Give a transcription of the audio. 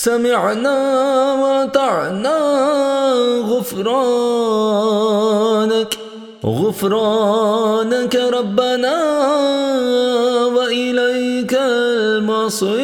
سمعنا وطعنا غفرانك غفرانك ربنا وإليك المصير.